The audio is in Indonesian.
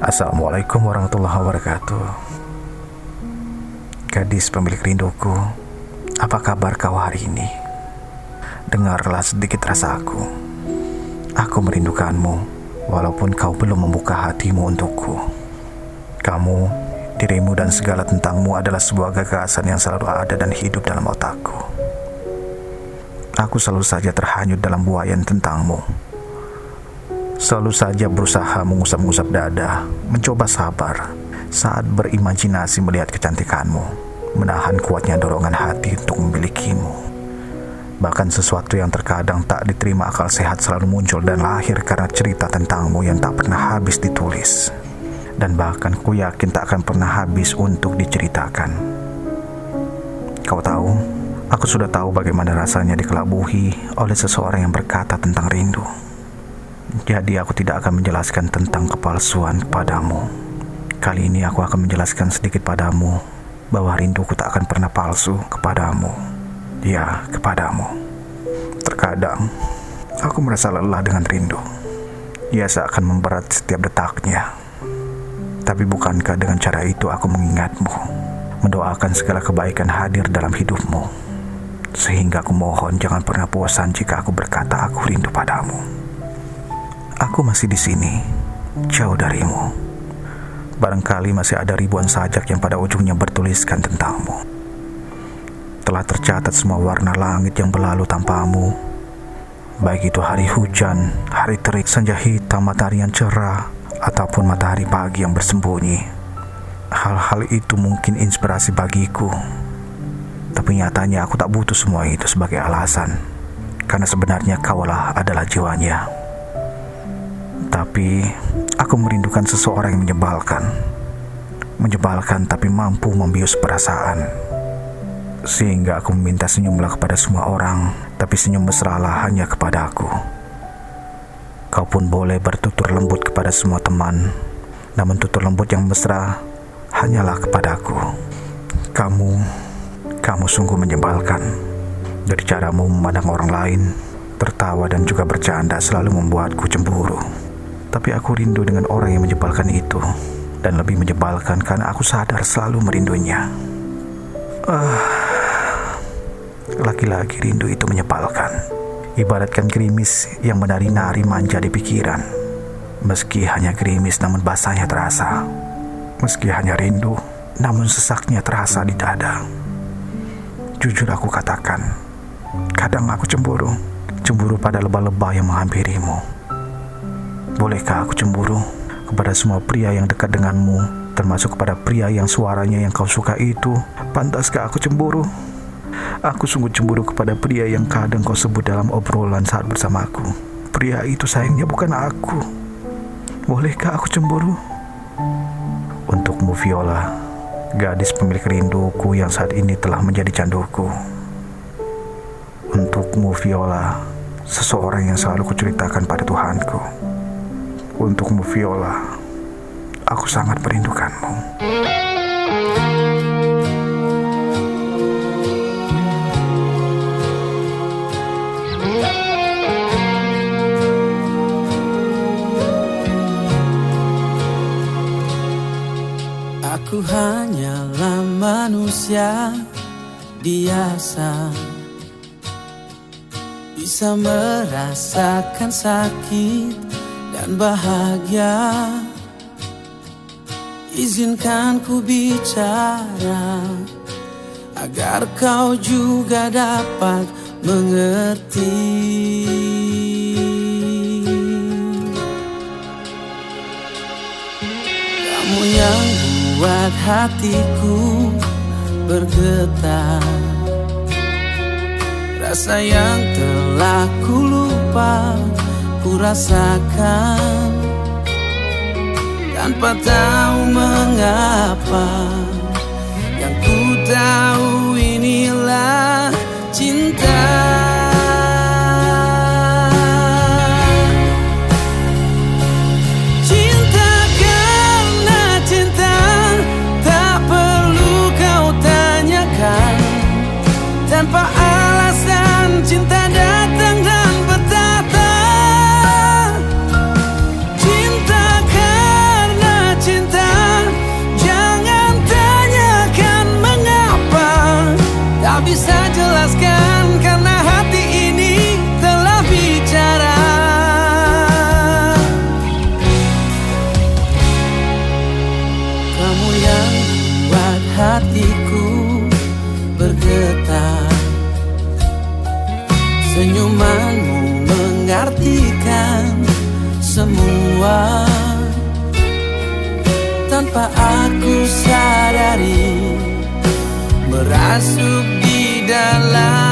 Assalamualaikum warahmatullahi wabarakatuh. Gadis pemilik rinduku Apa kabar kau hari ini? Dengarlah sedikit rasaku Aku merindukanmu Walaupun kau belum membuka hatimu untukku. Kamu, dirimu dan segala tentangmu adalah sebuah gagasan yang selalu ada dan hidup dalam otakku. Aku selalu saja terhanyut dalam buayan tentangmu Selalu saja berusaha mengusap-ngusap dada, mencoba sabar saat berimajinasi melihat kecantikanmu, menahan kuatnya dorongan hati untuk memilikimu. Bahkan sesuatu yang terkadang tak diterima akal sehat selalu muncul dan lahir karena cerita tentangmu yang tak pernah habis ditulis. Dan bahkan ku yakin tak akan pernah habis untuk diceritakan. Kau tahu, aku sudah tahu bagaimana rasanya dikelabuhi oleh seseorang yang berkata tentang rindu. Jadi aku tidak akan menjelaskan tentang kepalsuan kepadamu. Kali ini aku akan menjelaskan sedikit padamu bahwa rinduku tak akan pernah palsu kepadamu. Ya, kepadamu. Terkadang aku merasa lelah dengan rindu. Ia seakan memberat setiap detaknya. Tapi bukankah dengan cara itu aku mengingatmu, mendoakan segala kebaikan hadir dalam hidupmu, sehingga aku mohon jangan pernah bosan jika aku berkata aku rindu padamu. Aku masih di sini, jauh darimu. Barangkali masih ada ribuan sajak yang pada ujungnya bertuliskan tentangmu. Telah tercatat semua warna langit yang berlalu tanpamu. Baik itu hari hujan, hari terik, senja hitam, matahari yang cerah, ataupun matahari pagi yang bersembunyi. Hal-hal itu mungkin inspirasi bagiku. Tapi nyatanya aku tak butuh semua itu sebagai alasan. Karena sebenarnya kaulah adalah jiwanya. Tapi aku merindukan seseorang yang menyebalkan. Menyebalkan tapi mampu membius perasaan. Sehingga aku meminta senyumlah kepada semua orang, tapi senyum mesralah hanya kepada aku. Kau pun boleh bertutur lembut kepada semua teman, namun tutur lembut yang mesra hanyalah kepadaku. Kamu, kamu sungguh menyebalkan. Dari caramu memandang orang lain, tertawa dan juga bercanda selalu membuatku cemburu. Tapi aku rindu dengan orang yang menyebalkan itu. Dan lebih menyebalkan karena aku sadar selalu merindunya. Uh, Laki-laki rindu itu menyebalkan. Ibaratkan gerimis yang menari-nari manja di pikiran. Meski hanya gerimis namun basahnya terasa. Meski hanya rindu namun sesaknya terasa di dada. Jujur aku katakan Kadang aku cemburu. Cemburu pada lebah-lebah yang menghampirimu Bolehkah aku cemburu kepada semua pria yang dekat denganmu, termasuk kepada pria yang suaranya yang kau suka itu? Pantaskah aku cemburu? Aku sungguh cemburu kepada pria yang kadang kau sebut dalam obrolan saat bersamaku. Pria itu sayangnya bukan aku. Bolehkah aku cemburu? Untukmu Viola, gadis pemilik rinduku yang saat ini telah menjadi canduku. Untukmu Viola, seseorang yang selalu kuceritakan pada Tuhanku. Untukmu Viola, aku sangat merindukanmu. Aku hanyalah manusia biasa Bisa merasakan sakit dan bahagia. Izinkan ku bicara Agar kau juga dapat mengerti. Kamu yang buat hatiku bergetar. Rasa yang telah ku lupa ku rasakan tanpa tahu mengapa yang ku tahu inilah cinta. Merasuk di dalam